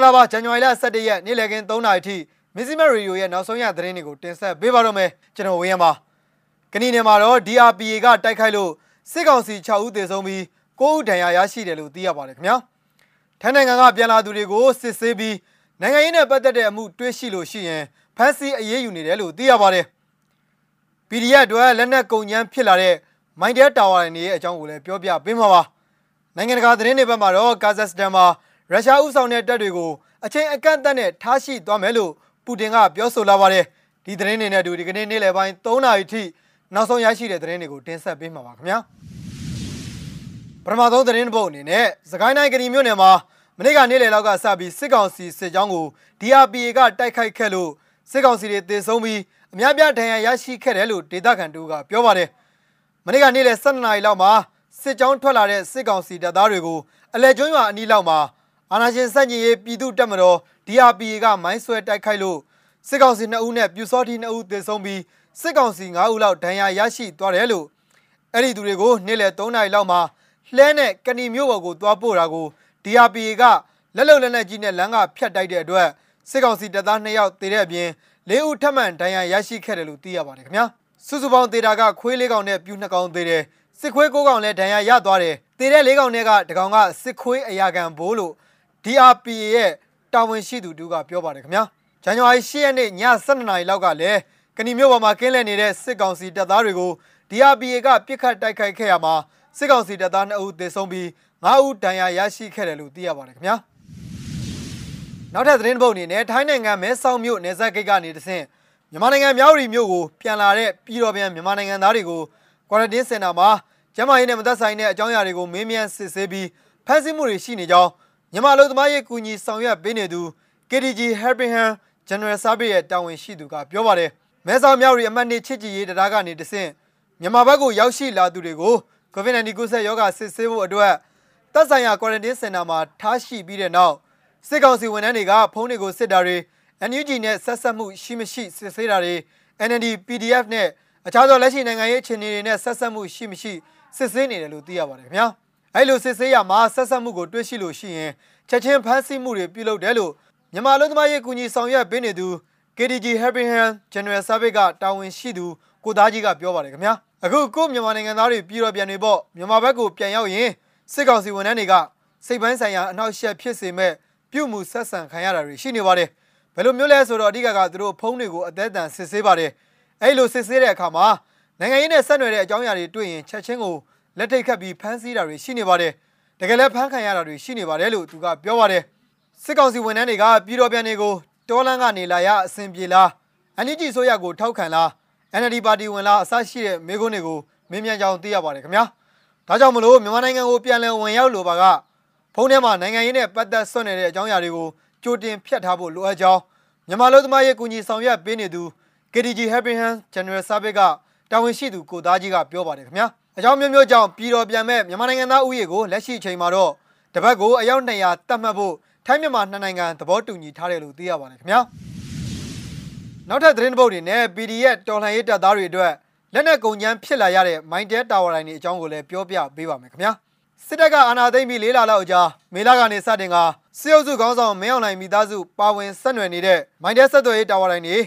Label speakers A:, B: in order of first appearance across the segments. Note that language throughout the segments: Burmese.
A: င်္ဂလာပါဇန်နဝါရီလ17ရက်နေ့လည်ခင်း3နာရီထိမစ္စည်းမရီယိုရဲ့နောက်ဆုံးရသတင်းတွေကိုတင်ဆက်ပေးပါတော့မယ်ကျွန်တော်ဝင်းရပါကနီနယ်မှာတော့ DRPA ကတိုက်ခိုက်လို့စစ်ကောင်စီ6ဦးသေဆုံးပြီး9ဦးဒဏ်ရာရရှိတယ်လို့သိရပါတယ်ခင်ဗျာထိုင်းနိုင်ငံကပြန်လာသူတွေကိုစစ်ဆေးပြီးနိုင်ငံရေးနဲ့ပတ်သက်တဲ့အမှုတွေးရှိလို့ရှိရင်ဖမ်းဆီးအရေးယူနေတယ်လို့သိရပါတယ် PDF တွေလက်နက်ကုန်ကျန်းဖြစ်လာတဲ့မိုင်းတဲတာဝါတွေရဲ့အကြောင်းကိုလည်းပြောပြပေးမှာပါနိုင်ငံတကာသတင်းတွေဘက်မှာတော့ကာဇက်စတန်မှာ ရုရှားဥဆောင်တဲ့တပ်တွေကိုအချိန်အကန့်အသတ်နဲ့ထားရှိသွားမယ်လို့ပူတင်ကပြောဆိုလာပါတယ်ဒီသတင်းတွေနဲ့အတူဒီကနေ့နေ့လယ်ပိုင်း3နာရီထိနောက်ဆုံးရရှိတဲ့သတင်းတွေကိုတင်ဆက်ပေးမှာပါခင်ဗျာပထမဆုံးသတင်းပုတ်အနေနဲ့စကိုင်းတိုင်းကဏီမြို့နယ်မှာမနေ့ကနေ့လယ်လောက်ကစပြီးစစ်ကောင်စီစစ်ကြောင်းကို DRPA ကတိုက်ခိုက်ခဲ့လို့စစ်ကောင်စီတွေတေဆုံးပြီးအများပြဒဏ်ရာရရှိခဲ့တယ်လို့ဒေသခံတို့ကပြောပါတယ်မနေ့ကနေ့လယ်12နာရီလောက်မှာစစ်ကြောင်းထွက်လာတဲ့စစ်ကောင်စီတပ်သားတွေကိုအလဲကျွန်းရွာအနီးလောက်မှာ အာဏာရှင်စန့်ကျင်ရေးပြည်သူ့တပ်မတော် DRPA ကမိုင်းဆွဲတိုက်ခိုက်လို့စစ်ကောင်စီ2ဦးနဲ့ပြူစောတိ2ဦးသေဆုံးပြီးစစ်ကောင်စီ9ဦးလောက်ဒဏ်ရာရရှိသွားတယ်လို့အဲ့ဒီသူတွေကိုနေ့လယ်3နာရီလောက်မှာလှဲနဲ့ကဏီမျိုးပေါ်ကိုသွားပို့တာကို DRPA ကလက်လုံလက်နက်ကြီးနဲ့လမ်းကဖြတ်တိုက်တဲ့အတွက်စစ်ကောင်စီတပ်သား2ယောက်သေတဲ့အပြင်၄ဦးထပ်မံဒဏ်ရာရရှိခဲ့တယ်လို့သိရပါတယ်ခင်ဗျာစုစုပေါင်းသေတာကခွေး၄ကောင်နဲ့ပြူ2ကောင်သေတယ်စစ်ခွေး၉ကောင်လည်းဒဏ်ရာရသွားတယ်သေတဲ့၄ကောင်တွေကတကောင်ကစစ်ခွေးအရာခံဘိုးလို့ DRPA ရဲ့တာဝန်ရှိသူတူကပြောပါတယ်ခင်ဗျာဇန်နဝါရီ10ရက်နေ့ည7:00နာရီလောက်ကလည်းကဏီမြို့ပေါ်မှာကင်းလှည့်နေတဲ့စစ်ကောင်စီတပ်သားတွေကို DRPA ကပြစ်ခတ်တိုက်ခိုက်ခဲ့ရမှာစစ်ကောင်စီတပ်သား2ဦးသေဆုံးပြီး9ဦးဒဏ်ရာရရှိခဲ့တယ်လို့သိရပါတယ်ခင်ဗျာနောက်ထပ်သတင်းပုတ်အနေနဲ့ထိုင်းနိုင်ငံမဲဆောက်မြို့နယ်စပ်ဂိတ်ကနေတဆင့်မြန်မာနိုင်ငံမြောက်ရီမြို့ကိုပြန်လာတဲ့ပြည်တော်ပြန်မြန်မာနိုင်ငံသားတွေကိုကွာရန်တင်းစင်တာမှာကျန်းမာရေးနဲ့မသက်ဆိုင်တဲ့အကြောင်းအရာတွေကိုမေးမြန်းစစ်ဆေးပြီးဖမ်းဆီးမှုတွေရှိနေကြောင်း မြန်မာလူသမားရေးကူညီဆောင်ရွက်ပေးနေသူ KDG Helpingham General Service ရဲ့တာဝန်ရှိသူကပြောပါတယ်မဲဆောက်မြောက်ရီအမှတ်နှစ်ချစ်ကြည်ရေးတရားကနေတဆင့်မြန်မာဘက်ကိုရောက်ရှိလာသူတွေကို COVID-19 ကူးစက်ရောဂါစစ်ဆေးဖို့အတွက်သက်ဆိုင်ရာ quarantine center မှာထားရှိပြီးတဲ့နောက်စစ်ကောင်စီဝန်ထမ်းတွေကဖုန်းတွေကိုစစ်တာတွေ NUG နဲ့ဆက်ဆက်မှုရှိမရှိစစ်ဆေးတာတွေ NND PDF နဲ့အခြားသောလက်ရှိနိုင်ငံရေးအခြေအနေတွေနဲ့ဆက်ဆက်မှုရှိမရှိစစ်ဆေးနေတယ်လို့သိရပါတယ်ခင်ဗျာ အဲ့လိုစစ်ဆေးရမှာဆက်ဆက်မှုကိုတွေ့ရှိလို့ရှိရင်ချက်ချင်းဖမ်းဆီးမှုတွေပြုလုပ်တယ်လို့မြန်မာလူသမားရေးကူညီဆောင်ရွက်ပေးနေသူ KDG Helpingham General Service ကတာဝန်ရှိသူကိုသားကြီးကပြောပါတယ်ခင်ဗျာအခုကိုမြန်မာနိုင်ငံသားတွေပြည်တော်ပြန်တွေပေါ့မြန်မာဘက်ကိုပြန်ရောက်ရင်စစ်ကောင်စီဝန်ထမ်းတွေကစိတ်ပိုင်းဆိုင်ရာအနောက်ရှက်ဖြစ်စေမဲ့ပြုမှုဆက်ဆံခံရတာတွေရှိနေပါတယ်ဘယ်လိုမျိုးလဲဆိုတော့အဓိကကသူတို့ဖုန်းတွေကိုအသက်အတန်စစ်ဆေးပါတယ်အဲ့လိုစစ်ဆေးတဲ့အခါမှာနိုင်ငံရေးနဲ့ဆက်နွယ်တဲ့အကြောင်းအရာတွေတွေ့ရင်ချက်ချင်းကို လက်ထိတ်ခတ်ပြီးဖမ်းဆီးတာတွေရှိနေပါတယ်တကယ်လည်းဖမ်းခံရတာတွေရှိနေပါတယ်လို့သူကပြောပါတယ်စစ်ကောင်စီဝန်ထမ်းတွေကပြည်တော်ပြန်တွေကိုတောလန်းကနေလာရအဆင်ပြေလားအန်ဂျီဆိုရကိုထောက်ခံလား NLD ပါတီဝင်လားအစရှိတဲ့မိကုန်းတွေကိုမင်းမြန်ကြောင်သိရပါတယ်ခင်ဗျာဒါကြောင့်မလို့မြန်မာနိုင်ငံကိုပြန်လည်ဝင်ရောက်လိုပါကဖုန်းထဲမှာနိုင်ငံရေးနဲ့ပတ်သက်ဆွနေတဲ့အကြောင်းအရာတွေကိုကြိုတင်ဖြတ်ထားဖို့လိုအပ်ကြောင်းမြန်မာလူသမားရေးကူညီဆောင်ရွက်ပေးနေသူ KDG Helpingham General Service ကတာဝန်ရှိသူကိုသားကြီးကပြောပါတယ်ခင်ဗျာ အကြောင်းမျိုးမျိုးကြောင့်ပြည်တော်ပြန်မဲ့မြန်မာနိုင်ငံသားဥယေကိုလက်ရှိအချိန်မှာတော့တပတ်ကိုအယောက်200တတ်မှတ်ဖို့ထိုင်းမြန်မာနှစ်နိုင်ငံသဘောတူညီထားတယ်လို့သိရပါတယ်ခင်ဗျာနောက်ထပ်သတင်းပုတ်တွေနဲ့ PDF တော်လှန်ရေးတပ်သားတွေအတွက်လက်နက်ကုန်ကျန်းဖြစ်လာရတဲ့မိုင်းတဲတာဝါတိုင်းတွေအကြောင်းကိုလည်းပြောပြပေးပါမယ်ခင်ဗျာစစ်တပ်ကအာဏာသိမ်းပြီးလေးလလောက်အကြာမေလကနေစတင်ကစစ်အုပ်စုခေါင်းဆောင်မင်းအောင်လှိုင်မိသားစုပါဝင်ဆက်နွယ်နေတဲ့မိုင်းတဲဆက်သွယ်ရေးတာဝါတိုင်းတွေ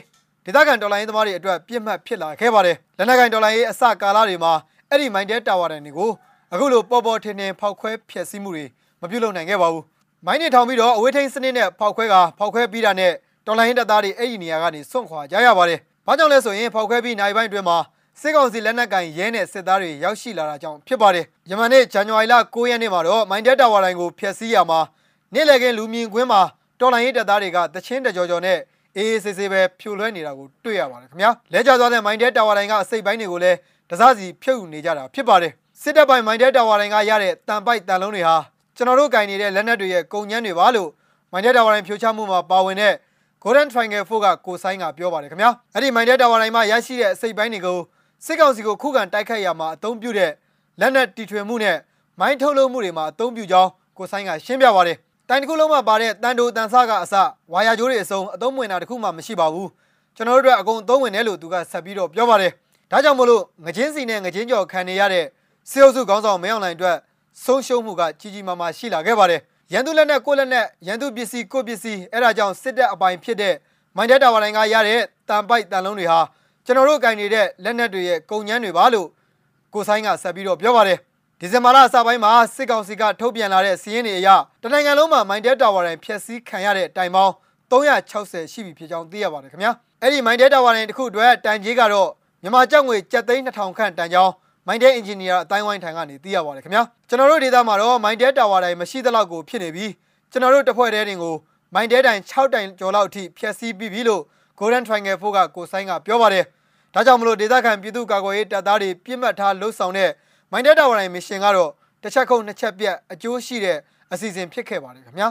A: ဒေသခံတော်လှန်ရေးသမားတွေအတွက်ပြစ်မှတ်ဖြစ်လာခဲ့ပါတယ်လက်နက်ကင်တော်လှန်ရေးအစကာလတွေမှာ အဲ့ဒီမိုင်းတဲတာဝါတိုင်းတွေကိုအခုလိုပေါ်ပေါ်ထင်ထင်ဖောက်ခွဲဖျက်ဆီးမှုတွေမပြုလုပ်နိုင်ခဲ့ပါဘူးမိုင်းနေထောင်ပြီးတော့အဝေးထိန်စနစ်နဲ့ဖောက်ခွဲကဖောက်ခွဲပြီးတာနဲ့တော်လိုင်းတပ်သားတွေအဲ့ဒီနေရာကနေစွန့်ခွာကြရပါတယ်။ဘာကြောင့်လဲဆိုရင်ဖောက်ခွဲပြီးနိုင်ပိုင်းတွင်မှာစစ်ကောင်စီလက်နက်ကင်ရဲနဲ့စစ်သားတွေရောက်ရှိလာတာကြောင့်ဖြစ်ပါတယ်။ယမန်နေ့ဇန်နဝါရီလ9ရက်နေ့မှာတော့မိုင်းတက်တာဝါတိုင်းကိုဖျက်ဆီးရမှာနေ့လည်ခင်းလူမြင်ကွင်းမှာတော်လိုင်းရေးတပ်သားတွေကတချင်းတကြောကြောနဲ့အေးအေးဆေးဆေးပဲဖြိုလွှဲနေတာကိုတွေ့ရပါတယ်ခင်ဗျာ။လဲကျသွားတဲ့မိုင်းတက်တာဝါတိုင်းကအစိတ်ပိုင်းတွေကိုလည်း တစားစီဖြုတ်ယူနေကြတာဖြစ်ပါတယ်။စစ်တပ်ပိုင်းမိုင်းတက်တာဝါတိုင်းကရတဲ့တန်ပိုက်တန်လုံးတွေဟာကျွန်တော်တို့ကင်နေတဲ့လက်နက်တွေရဲ့ကုန်ညမ်းတွေပါလို့မိုင်းတက်တာဝါတိုင်းဖြိုချမှုမှာပါဝင်တဲ့ Golden Triangle 4ကကိုဆိုင်ကပြောပါတယ်ခင်ဗျာအဲ့ဒီမိုင်းတက်တာဝါတိုင်းမှာရရှိတဲ့အစိတ်ပိုင်းတွေကိုစစ်ကောင်စီကိုခုခံတိုက်ခိုက်ရမှာအသုံးပြုတဲ့လက်နက်တီထွင်မှုနဲ့မိုင်းထုတ်လုပ်မှုတွေမှာအသုံးပြုကြောင်းကိုဆိုင်ကရှင်းပြပါတယ်တိုင်တစ်ခုလုံးမှာပါတဲ့တန်တိုတန်ဆကအစဝါယာကြိုးတွေအစုံအသုံးဝင်တာတခုမှမရှိပါဘူးကျွန်တော်တို့အတွက်အကုန်အသုံးဝင်တယ်လို့သူကဆက်ပြီးတော့ပြောပါတယ် ဒါကြောင့်မလို့ငချင်းစီနဲ့ငချင်းကြော်ခံနေရတဲ့စေအုပ်စုခေါင်းဆောင်မင်းအောင်လှိုင်အတွက်ဆုံးရှုံးမှုကကြီးကြီးမားမားရှိလာခဲ့ပါတယ်ရန်သူလက်နဲ့ကိုယ့်လက်နဲ့ရန်သူပစ္စည်းကိုယ့်ပစ္စည်းအဲ့ဒါကြောင့်စစ်တပ်အပိုင်ဖြစ်တဲ့မိုင်းတဲတာဝါတိုင်းကရတဲ့တန်ပိုက်တန်လုံးတွေဟာကျွန်တော်တို့ကင်နေတဲ့လက်နက်တွေရဲ့ကုန်ညမ်းတွေပါလို့ကိုဆိုင်ကဆက်ပြီးတော့ပြောပါတယ်ဒီဇင်ဘာလအစပိုင်းမှာစစ်ကောင်စီကထုတ်ပြန်လာတဲ့စီးရင်တွေအရတနိုင်ငံလုံးမှာမိုင်းတဲတာဝါတိုင်းဖျက်ဆီးခံရတဲ့တိုင်ပေါင်း360ရှိပြီဖြစ်ကြောင်းသိရပါတယ်ခင်ဗျာအဲ့ဒီမိုင်းတဲတာဝါတိုင်းတစ်ခုအတွက်တန်ကြီးကတော့ မြန်မာကျပ်ငွေ7,200ခန့်တန်ကြောင်းမိုင်းတဲအင်ဂျင်နီယာအတိုင်းဝိုင်းထံကနေသိရပါတယ်ခင်ဗျာကျွန်တော်တို့ဒေသမှာတော့မိုင်းတဲတာဝါတိုင်းမရှိသလောက်ကိုဖြစ်နေပြီးကျွန်တော်တို့တစ်ဖွဲ့တည်းတင်ကိုမိုင်းတဲတိုင်6တိုင်ကျော်လောက်အထိဖျက်ဆီးပြီးပြီလို့ Golden Triangle ဖို့ကကိုဆိုင်ကပြောပါတယ်ဒါကြောင့်မလို့ဒေသခံပြည်သူ့ကာကွယ်ရေးတပ်သားတွေပြစ်မှတ်ထားလှုပ်ဆောင်တဲ့မိုင်းတဲတာဝါတိုင်းမစ်ရှင်ကတော့တစ်ချက်ခုတ်နှစ်ချက်ပြတ်အကျိုးရှိတဲ့အစီအစဉ်ဖြစ်ခဲ့ပါတယ်ခင်ဗျာ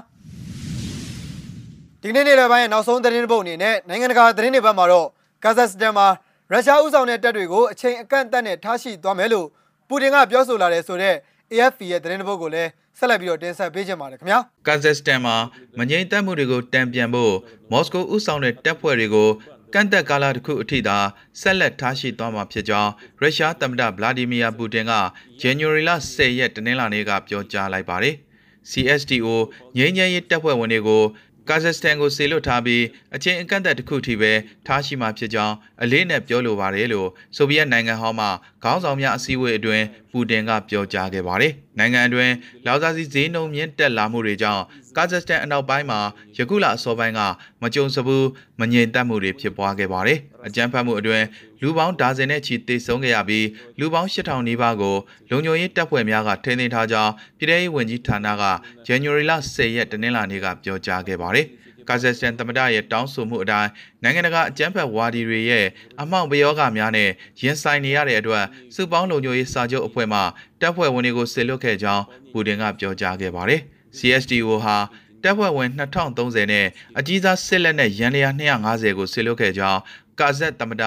A: ဒီနေ့နေ့လယ်ပိုင်းရဲ့နောက်ဆုံးသတင်းတစ်ပုဒ်အနေနဲ့နိုင်ငံတကာသတင်းတွေဘက်မှာတော့ကာဇက်စတန်မှာ ရုရှားဥဆောင်တဲ့တပ်တွေကိုအချိန်အကန့်အသတ်နဲ့ထားရှိသွားမယ်လို့ပူတင်ကပြောဆိုလာတယ်ဆိုတော့ AFP ရဲ့သတင်းတစ်ပုဒ်ကိုလည်းဆက်လက်ပြီးတော့တင်ဆက်ပေးချင်ပါတယ်ခင်ဗျာ
B: ကာဇက်စတန်မှာမငြိမ်သက်မှုတွေကိုတံပြန်ဖို့မော်စကိုဥဆောင်တဲ့တပ်ဖွဲ့တွေကိုကန့်သက်ကာလတစ်ခုအထိသာဆက်လက်ထားရှိသွားမှာဖြစ်ကြောင်းရုရှားသမ္မတဗလာဒီမီယာပူတင်ကဇန်နဝါရီလ10ရက်တနင်္လာနေ့ကပြောကြားလိုက်ပါတယ်။ CSTO ငြိမ်းချမ်းရေးတပ်ဖွဲ့ဝင်တွေကို ကာဇက်စတန်ကိုဆေလွတ်ထားပြီးအချင်းအကန့်အသတ်တစ်ခုထိပဲထားရှိမှဖြစ်ကြောင်းအလေးနဲ့ပြောလိုပါတယ်လို့ဆိုဗီယက်နိုင်ငံဟောင်းမှ ခေါင်းဆောင်များအစည်းအဝေးအတွင်းပူတင်ကပြောကြားခဲ့ပါတယ်။နိုင်ငံအတွင်းလောက်စာစီဈေးနှုန်းမြင့်တက်လာမှုတွေကြောင့်ကာဇက်စတန်အနောက်ပိုင်းမှာယခုလအစောပိုင်းကမကြုံစဘူးမငြိမ်သက်မှုတွေဖြစ်ပွားခဲ့ပါတယ်။အကြမ်းဖက်မှုအတွင်းလူပေါင်းဒါဇင်နဲ့ချီသေဆုံးခဲ့ရပြီးလူပေါင်း8000နီးပါးကိုလုံခြုံရေးတပ်ဖွဲ့များကထိန်းသိမ်းထားကြောင်းပြည်ထောင်ရေးဝန်ကြီးဌာနကဇန်နဝါရီလ10ရက်တနင်္လာနေ့ကပြောကြားခဲ့ပါတယ်။ ကာဇက်စတန်သမ္မတရဲ့တောင်းဆိုမှုအတိုင်းနိုင်ငံတကာအကြမ်းဖက်ဝါဒီတွေရဲ့အမောက်ပယောဂများနဲ့ရင်ဆိုင်နေရတဲ့အတွက်စုပေါင်းလုံခြုံရေးစာချုပ်အဖွဲ့မှတပ်ဖွဲ့ဝင်တွေကိုဆေလွတ်ခဲ့ကြောင်းပူတင်ကပြောကြားခဲ့ပါတယ်။ CSTO ဟာတပ်ဖွဲ့ဝင်2030နဲ့အကြီးစားစစ်လက်နဲ့ရန်လျာ250ကိုဆေလွတ်ခဲ့ကြောင်းကာဇက်သမ္မတ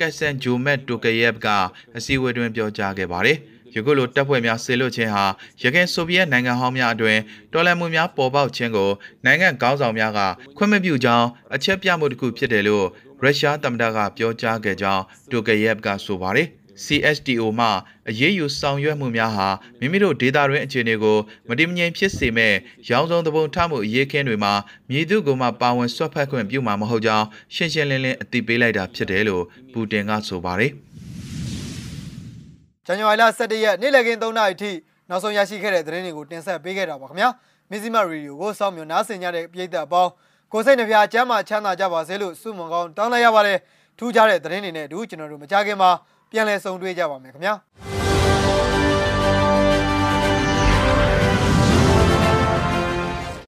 B: ကက်ဆန်ဂျိုမက်တိုကယက်က အစည်းအဝေးတွင်ပြောကြားခဲ့ပါတယ်။ ယခုလိုတပ်ဖွဲ့များဆေလွတ်ခြင်းဟာရခိုင်ဆိုဗီယက်နိုင်ငံဟောင်းများအတွင်တော်လှန်မှုများပေါ်ပေါက်ခြင်းကိုနိုင်ငံကောင်းဆောင်များကခွင့်မပြုကြောင်းအချက်ပြမှုတစ်ခုဖြစ်တယ်လို့ရုရှားသမ္မတကပြောကြားခဲ့ကြောင်းတိုကယက်ကဆိုပါတယ်။ CSTO မှအရေးယူဆောင်ရွက်မှုများဟာမိမိတို့ဒေတာတွင်အခြေအနေကိုမတည်မငြိမ်ဖြစ်စေမဲ့ရောင်းစုံသဘုံထမှုအရေးခင်းတွေမှာမြည်သူကိုမှပါဝင်ဆွတ်ဖက်ခွင့်ပြုမှာမဟုတ်ကြောင်းရှင်းရှင်းလင်းလင်းအသိပေးလိုက်တာဖြစ်တယ်လို့ပူတင်ကဆိုပါတယ်
A: ဇန်နဝါရီလ17ရက်နေ့လည်ခင်း3နာရီထိနောက်ဆုံးရရှိခဲ့တဲ့သတင်းတွေကိုတင်ဆက်ပေးခဲ့တာပါခင်ဗျာမီဇီမရေဒီယိုကိုစောင့်မျှော်နားဆင်ကြတဲ့ပြည်သက်အပေါင်းကိုစိတ်နှပြချမ်းသာချမ်းသာကြပါစေလို့ဆုမွန်ကောင်းတောင်းလိုက်ရပါတယ်ထူးခြားတဲ့သတင်းတွေနဲ့အတူကျွန်တော်တို့မကြခင်မှာပြန်လည်ဆုံတွေ့ကြပါမယ်ခင်ဗျာ